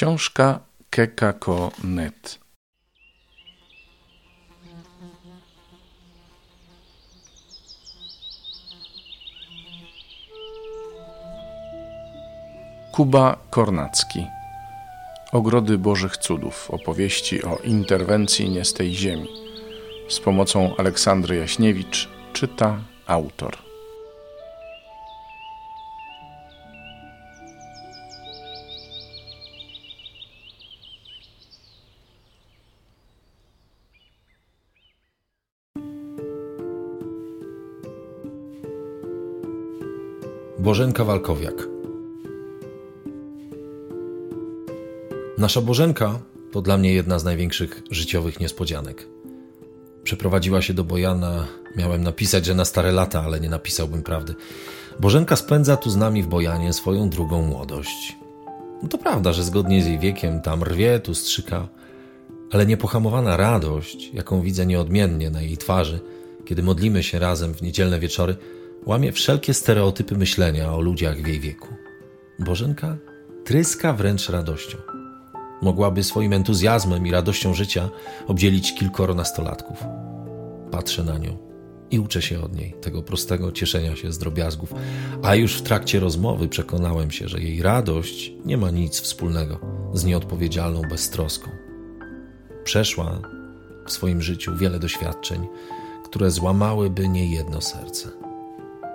Książka Kekako.net Kuba Kornacki Ogrody Bożych Cudów opowieści o interwencji nie z tej ziemi. Z pomocą Aleksandry Jaśniewicz czyta autor. Bożenka Walkowiak Nasza Bożenka to dla mnie jedna z największych życiowych niespodzianek. Przeprowadziła się do Bojana. Miałem napisać, że na stare lata, ale nie napisałbym prawdy. Bożenka spędza tu z nami w Bojanie swoją drugą młodość. No to prawda, że zgodnie z jej wiekiem tam rwie, tu strzyka, ale niepohamowana radość, jaką widzę nieodmiennie na jej twarzy, kiedy modlimy się razem w niedzielne wieczory, łamie wszelkie stereotypy myślenia o ludziach w jej wieku. Bożenka tryska wręcz radością. Mogłaby swoim entuzjazmem i radością życia obdzielić kilkoro nastolatków. Patrzę na nią i uczę się od niej tego prostego cieszenia się z drobiazgów, a już w trakcie rozmowy przekonałem się, że jej radość nie ma nic wspólnego z nieodpowiedzialną beztroską. Przeszła w swoim życiu wiele doświadczeń, które złamałyby niejedno serce.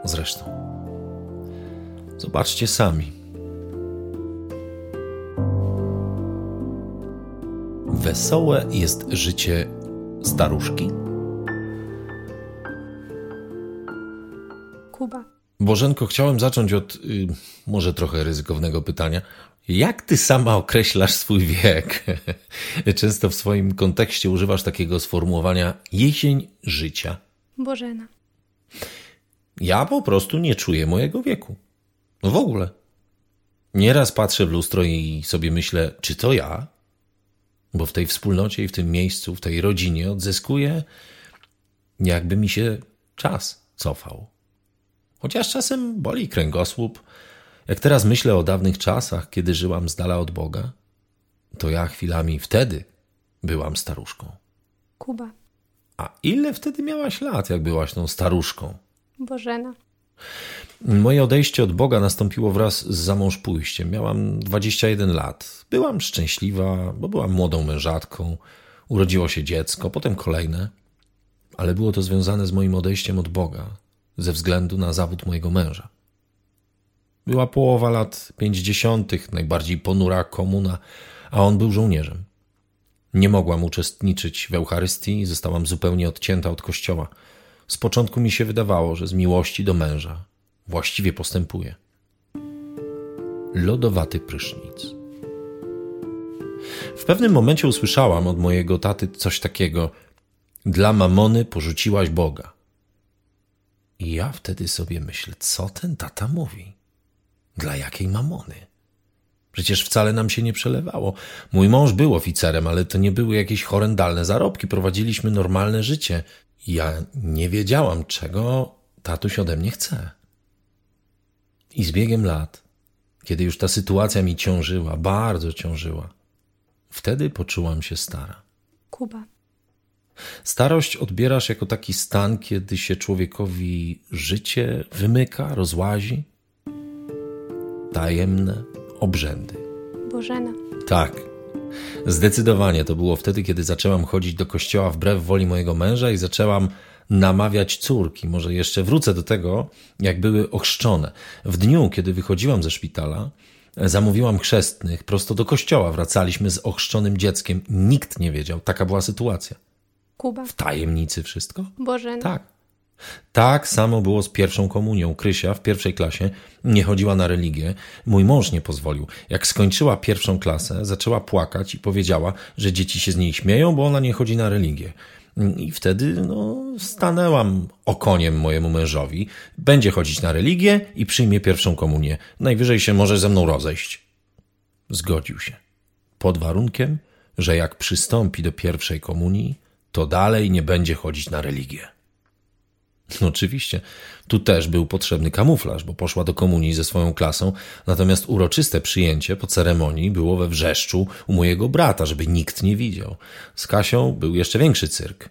Zresztą, zobaczcie sami Wesołe jest życie staruszki? Kuba. Bożenko, chciałem zacząć od y, może trochę ryzykownego pytania. Jak ty sama określasz swój wiek? Często w swoim kontekście używasz takiego sformułowania jesień życia. Bożena. Ja po prostu nie czuję mojego wieku. No w ogóle. Nieraz patrzę w lustro i sobie myślę, czy to ja? bo w tej wspólnocie i w tym miejscu, w tej rodzinie odzyskuję, jakby mi się czas cofał. Chociaż czasem boli kręgosłup. Jak teraz myślę o dawnych czasach, kiedy żyłam z dala od Boga, to ja chwilami wtedy byłam staruszką. Kuba. A ile wtedy miałaś lat, jak byłaś tą staruszką? Bożena. Moje odejście od Boga nastąpiło wraz z zamąż pójściem. Miałam 21 lat. Byłam szczęśliwa, bo byłam młodą mężatką. Urodziło się dziecko, potem kolejne. Ale było to związane z moim odejściem od Boga, ze względu na zawód mojego męża. Była połowa lat pięćdziesiątych, najbardziej ponura komuna, a on był żołnierzem. Nie mogłam uczestniczyć w Eucharystii zostałam zupełnie odcięta od kościoła. Z początku mi się wydawało, że z miłości do męża właściwie postępuje. Lodowaty prysznic. W pewnym momencie usłyszałam od mojego taty coś takiego: Dla mamony porzuciłaś Boga. I ja wtedy sobie myślę, co ten tata mówi? Dla jakiej mamony? Przecież wcale nam się nie przelewało. Mój mąż był oficerem, ale to nie były jakieś horrendalne zarobki. Prowadziliśmy normalne życie. Ja nie wiedziałam, czego tatuś ode mnie chce. I z biegiem lat, kiedy już ta sytuacja mi ciążyła, bardzo ciążyła, wtedy poczułam się stara. Kuba. Starość odbierasz jako taki stan, kiedy się człowiekowi życie wymyka, rozłazi. Tajemne obrzędy. Bożena. Tak. Zdecydowanie to było wtedy, kiedy zaczęłam chodzić do kościoła wbrew woli mojego męża i zaczęłam namawiać córki. Może jeszcze wrócę do tego, jak były ochrzczone. W dniu, kiedy wychodziłam ze szpitala, zamówiłam chrzestnych prosto do kościoła. Wracaliśmy z ochrzczonym dzieckiem. Nikt nie wiedział. Taka była sytuacja. Kuba. W tajemnicy wszystko? Bożena. Tak. Tak samo było z pierwszą komunią. Krysia w pierwszej klasie nie chodziła na religię. Mój mąż nie pozwolił. Jak skończyła pierwszą klasę, zaczęła płakać i powiedziała, że dzieci się z niej śmieją, bo ona nie chodzi na religię. I wtedy no, stanęłam okoniem mojemu mężowi. Będzie chodzić na religię i przyjmie pierwszą komunię. Najwyżej się może ze mną rozejść. Zgodził się. Pod warunkiem, że jak przystąpi do pierwszej komunii, to dalej nie będzie chodzić na religię. Oczywiście, tu też był potrzebny kamuflaż, bo poszła do komunii ze swoją klasą, natomiast uroczyste przyjęcie po ceremonii było we wrzeszczu u mojego brata, żeby nikt nie widział. Z Kasią był jeszcze większy cyrk.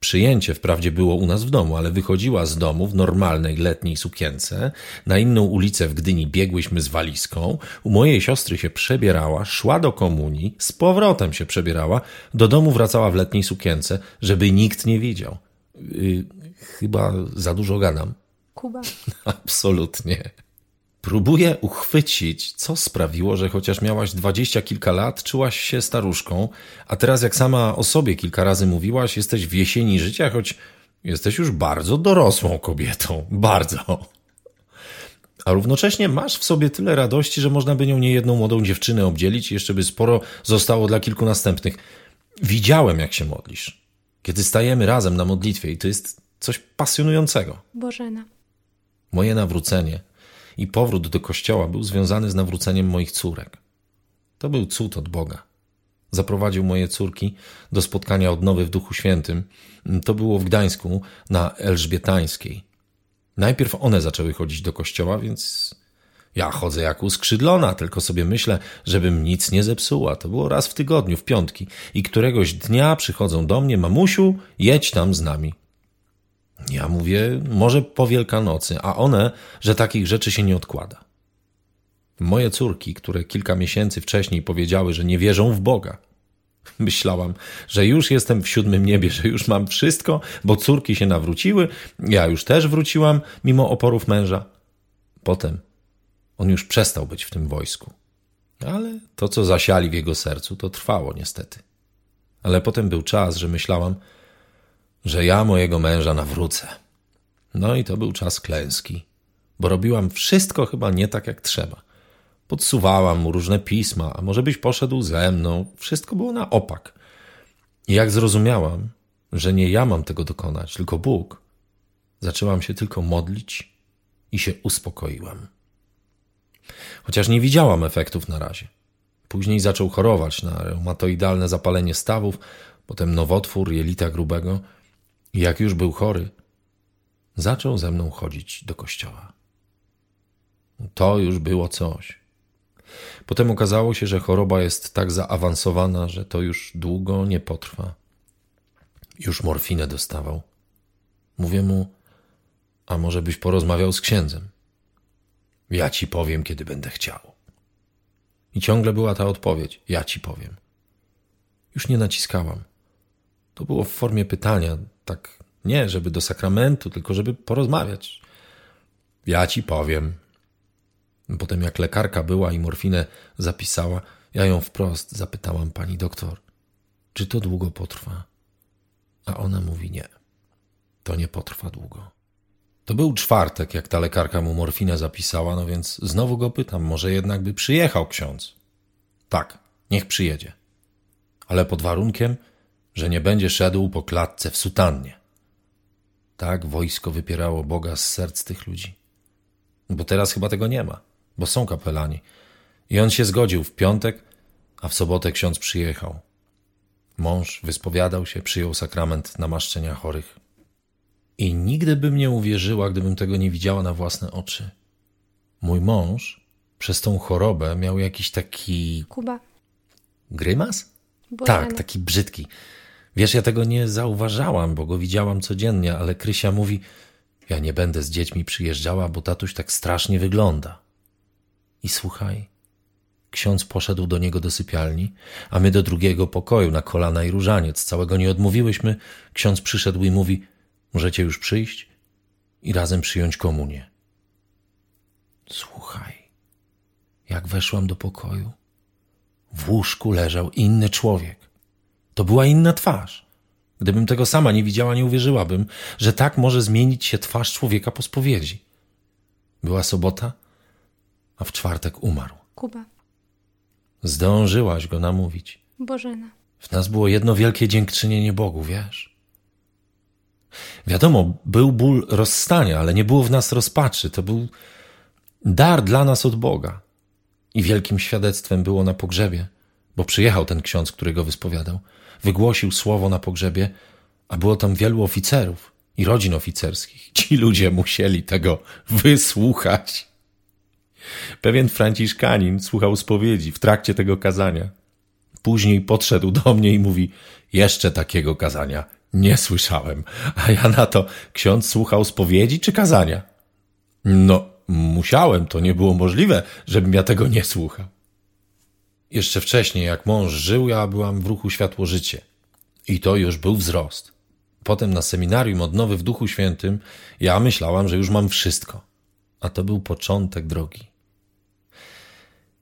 Przyjęcie wprawdzie było u nas w domu, ale wychodziła z domu w normalnej letniej sukience. Na inną ulicę w Gdyni biegłyśmy z walizką. U mojej siostry się przebierała, szła do komunii, z powrotem się przebierała, do domu wracała w letniej sukience, żeby nikt nie widział. Yy, chyba za dużo gadam. Kuba. Absolutnie. Próbuję uchwycić, co sprawiło, że chociaż miałaś dwadzieścia kilka lat, czułaś się staruszką, a teraz, jak sama o sobie kilka razy mówiłaś, jesteś w jesieni życia, choć jesteś już bardzo dorosłą kobietą. Bardzo. A równocześnie masz w sobie tyle radości, że można by nią niejedną młodą dziewczynę obdzielić i jeszcze by sporo zostało dla kilku następnych. Widziałem, jak się modlisz. Kiedy stajemy razem na modlitwie i to jest coś pasjonującego. Bożena. Moje nawrócenie i powrót do kościoła był związany z nawróceniem moich córek. To był cud od Boga. Zaprowadził moje córki do spotkania odnowy w Duchu Świętym. To było w Gdańsku na Elżbietańskiej. Najpierw one zaczęły chodzić do kościoła, więc ja chodzę jak uskrzydlona, tylko sobie myślę, żebym nic nie zepsuła. To było raz w tygodniu, w piątki. I któregoś dnia przychodzą do mnie, mamusiu, jedź tam z nami. Ja mówię, może po Wielkanocy, a one, że takich rzeczy się nie odkłada. Moje córki, które kilka miesięcy wcześniej powiedziały, że nie wierzą w Boga. Myślałam, że już jestem w siódmym niebie, że już mam wszystko, bo córki się nawróciły, ja już też wróciłam, mimo oporów męża. Potem on już przestał być w tym wojsku. Ale to, co zasiali w jego sercu, to trwało niestety. Ale potem był czas, że myślałam, że ja mojego męża nawrócę. No i to był czas klęski, bo robiłam wszystko chyba nie tak jak trzeba. Podsuwałam mu różne pisma, a może byś poszedł ze mną. Wszystko było na opak. I jak zrozumiałam, że nie ja mam tego dokonać, tylko Bóg, zaczęłam się tylko modlić i się uspokoiłam. Chociaż nie widziałam efektów na razie. Później zaczął chorować na reumatoidalne zapalenie stawów, potem nowotwór jelita grubego – jak już był chory, zaczął ze mną chodzić do kościoła. To już było coś. Potem okazało się, że choroba jest tak zaawansowana, że to już długo nie potrwa. Już morfinę dostawał. Mówię mu, a może byś porozmawiał z księdzem? Ja ci powiem, kiedy będę chciał. I ciągle była ta odpowiedź: Ja ci powiem. Już nie naciskałam. To było w formie pytania, tak nie, żeby do sakramentu, tylko żeby porozmawiać. Ja ci powiem. Potem, jak lekarka była i morfinę zapisała, ja ją wprost zapytałam pani doktor, czy to długo potrwa? A ona mówi nie. To nie potrwa długo. To był czwartek, jak ta lekarka mu morfinę zapisała, no więc znowu go pytam, może jednak by przyjechał ksiądz. Tak, niech przyjedzie. Ale pod warunkiem, że nie będzie szedł po klatce w sutannie. Tak wojsko wypierało Boga z serc tych ludzi. Bo teraz chyba tego nie ma, bo są kapelani. I on się zgodził w piątek, a w sobotę ksiądz przyjechał. Mąż wyspowiadał się, przyjął sakrament namaszczenia chorych. I nigdy bym nie uwierzyła, gdybym tego nie widziała na własne oczy. Mój mąż przez tą chorobę miał jakiś taki. Kuba. Grymas? Tak, taki brzydki. Wiesz, ja tego nie zauważałam, bo go widziałam codziennie, ale Krysia mówi: Ja nie będę z dziećmi przyjeżdżała, bo tatuś tak strasznie wygląda. I słuchaj, ksiądz poszedł do niego do sypialni, a my do drugiego pokoju na kolana i różaniec. Całego nie odmówiłyśmy. Ksiądz przyszedł i mówi: Możecie już przyjść i razem przyjąć komunię. Słuchaj, jak weszłam do pokoju, w łóżku leżał inny człowiek. To była inna twarz. Gdybym tego sama nie widziała, nie uwierzyłabym, że tak może zmienić się twarz człowieka po spowiedzi. Była sobota, a w czwartek umarł. Kuba. Zdążyłaś go namówić. Bożena. W nas było jedno wielkie dziękczynienie Bogu, wiesz? Wiadomo, był ból rozstania, ale nie było w nas rozpaczy. To był dar dla nas od Boga. I wielkim świadectwem było na pogrzebie, bo przyjechał ten ksiądz, który go wyspowiadał wygłosił słowo na pogrzebie, a było tam wielu oficerów. i rodzin oficerskich. Ci ludzie musieli tego wysłuchać. Pewien franciszkanin słuchał spowiedzi w trakcie tego kazania. Później podszedł do mnie i mówi: Jeszcze takiego kazania nie słyszałem. A ja na to: Ksiądz słuchał spowiedzi czy kazania? No, musiałem, to nie było możliwe, żebym ja tego nie słuchał. Jeszcze wcześniej, jak mąż żył, ja byłam w ruchu Światło Życie. I to już był wzrost. Potem na seminarium odnowy w Duchu Świętym ja myślałam, że już mam wszystko. A to był początek drogi.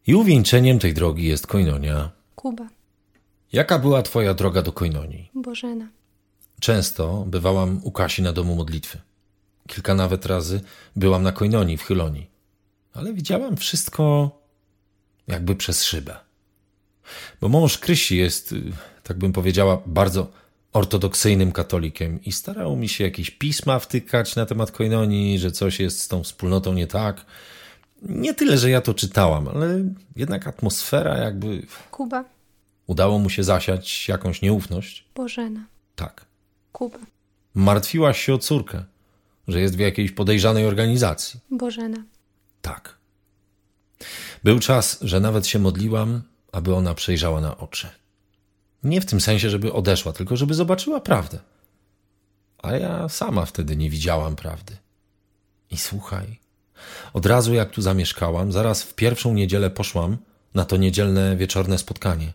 I uwieńczeniem tej drogi jest koinonia. Kuba. Jaka była twoja droga do koinonii? Bożena. Często bywałam u Kasi na domu modlitwy. Kilka nawet razy byłam na koinonii w Chylonii. Ale widziałam wszystko jakby przez szybę. Bo mąż Krysi jest, y, tak bym powiedziała, bardzo ortodoksyjnym katolikiem i starał mi się jakieś pisma wtykać na temat koinonii, że coś jest z tą wspólnotą nie tak. Nie tyle, że ja to czytałam, ale jednak atmosfera jakby... Kuba. Udało mu się zasiać jakąś nieufność? Bożena. Tak. Kuba. Martwiłaś się o córkę, że jest w jakiejś podejrzanej organizacji? Bożena. Tak. Był czas, że nawet się modliłam, aby ona przejrzała na oczy. Nie w tym sensie, żeby odeszła, tylko żeby zobaczyła prawdę. A ja sama wtedy nie widziałam prawdy. I słuchaj, od razu jak tu zamieszkałam, zaraz w pierwszą niedzielę poszłam na to niedzielne wieczorne spotkanie.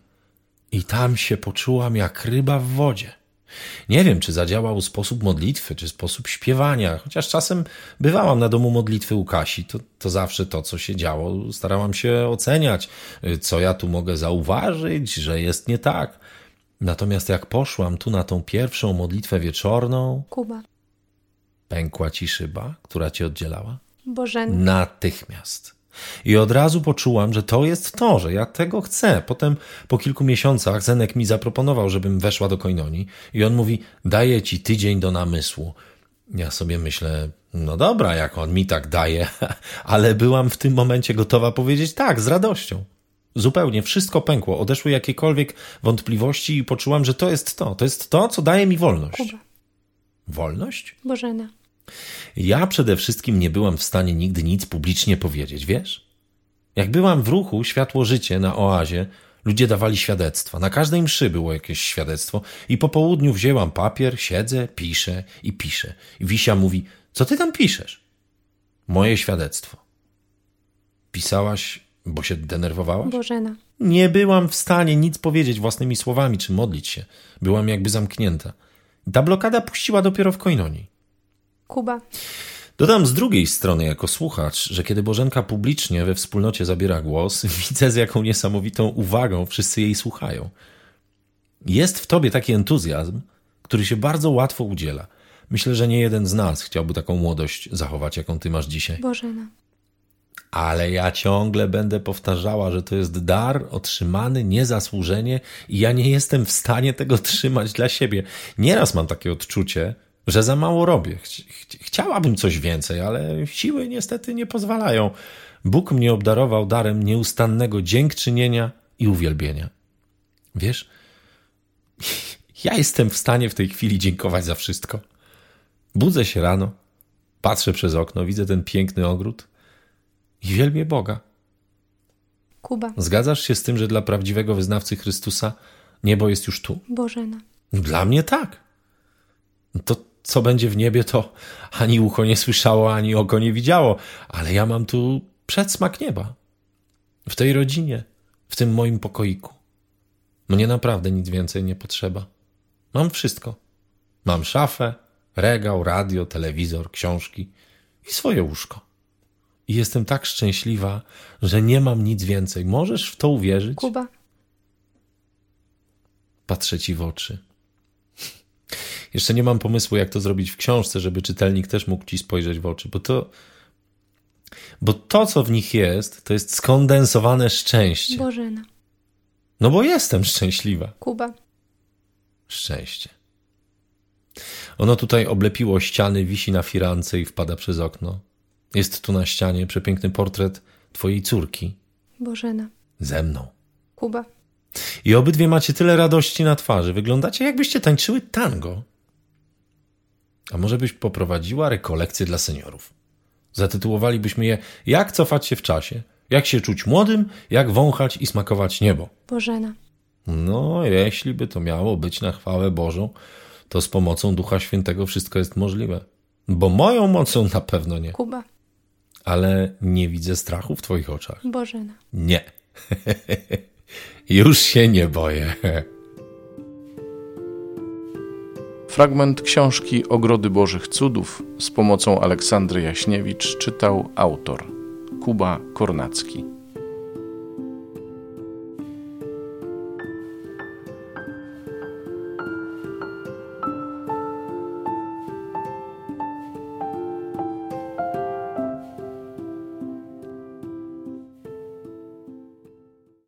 I tam się poczułam jak ryba w wodzie. Nie wiem, czy zadziałał sposób modlitwy, czy sposób śpiewania, chociaż czasem bywałam na domu modlitwy u Kasi, to, to zawsze to, co się działo, starałam się oceniać, co ja tu mogę zauważyć, że jest nie tak. Natomiast jak poszłam tu na tą pierwszą modlitwę wieczorną, Kuba. pękła ci szyba, która cię oddzielała? Bożena. Natychmiast. I od razu poczułam, że to jest to, że ja tego chcę. Potem po kilku miesiącach Zenek mi zaproponował, żebym weszła do Koinonii i on mówi, daję ci tydzień do namysłu. Ja sobie myślę, no dobra, jak on mi tak daje, ale byłam w tym momencie gotowa powiedzieć tak, z radością. Zupełnie wszystko pękło, odeszły jakiekolwiek wątpliwości i poczułam, że to jest to. To jest to, co daje mi wolność. Kuba. Wolność? Bożena. Ja przede wszystkim nie byłam w stanie nigdy nic publicznie powiedzieć, wiesz? Jak byłam w ruchu Światło Życie na oazie, ludzie dawali świadectwa. Na każdej mszy było jakieś świadectwo i po południu wzięłam papier, siedzę, piszę i piszę. I Wisia mówi, co ty tam piszesz? Moje świadectwo. Pisałaś, bo się denerwowałaś? Bożena. Nie byłam w stanie nic powiedzieć własnymi słowami czy modlić się. Byłam jakby zamknięta. Ta blokada puściła dopiero w koinonii. Kuba. Dodam z drugiej strony, jako słuchacz, że kiedy Bożenka publicznie we wspólnocie zabiera głos, widzę z jaką niesamowitą uwagą wszyscy jej słuchają. Jest w tobie taki entuzjazm, który się bardzo łatwo udziela. Myślę, że nie jeden z nas chciałby taką młodość zachować, jaką ty masz dzisiaj. Bożena. Ale ja ciągle będę powtarzała, że to jest dar otrzymany niezasłużenie i ja nie jestem w stanie tego trzymać dla siebie. Nieraz mam takie odczucie, że za mało robię. Chci- chci- Chciałabym coś więcej, ale siły niestety nie pozwalają. Bóg mnie obdarował darem nieustannego dziękczynienia i uwielbienia. Wiesz, ja jestem w stanie w tej chwili dziękować za wszystko. Budzę się rano, patrzę przez okno, widzę ten piękny ogród i wielbię Boga. Kuba. Zgadzasz się z tym, że dla prawdziwego wyznawcy Chrystusa niebo jest już tu? Bożena. Dla mnie tak. To co będzie w niebie, to ani ucho nie słyszało, ani oko nie widziało, ale ja mam tu przedsmak nieba. W tej rodzinie, w tym moim pokoiku. Mnie naprawdę nic więcej nie potrzeba. Mam wszystko. Mam szafę, regał, radio, telewizor, książki i swoje łóżko. I jestem tak szczęśliwa, że nie mam nic więcej. Możesz w to uwierzyć? Kuba. Patrzę ci w oczy. Jeszcze nie mam pomysłu, jak to zrobić w książce, żeby czytelnik też mógł ci spojrzeć w oczy, bo to. Bo to, co w nich jest, to jest skondensowane szczęście. Bożena. No bo jestem szczęśliwa. Kuba. Szczęście. Ono tutaj oblepiło ściany, wisi na firance i wpada przez okno. Jest tu na ścianie przepiękny portret twojej córki Bożena. ze mną. Kuba. I obydwie macie tyle radości na twarzy. Wyglądacie, jakbyście tańczyły tango. A może byś poprowadziła rekolekcje dla seniorów? Zatytułowalibyśmy je Jak cofać się w czasie, jak się czuć młodym, jak wąchać i smakować niebo. Bożena. No, jeśli by to miało być na chwałę Bożą, to z pomocą Ducha Świętego wszystko jest możliwe. Bo moją mocą na pewno nie. Kuba. Ale nie widzę strachu w Twoich oczach. Bożena. Nie. Już się nie boję. Fragment książki Ogrody Bożych Cudów z pomocą Aleksandry Jaśniewicz czytał autor Kuba Kornacki.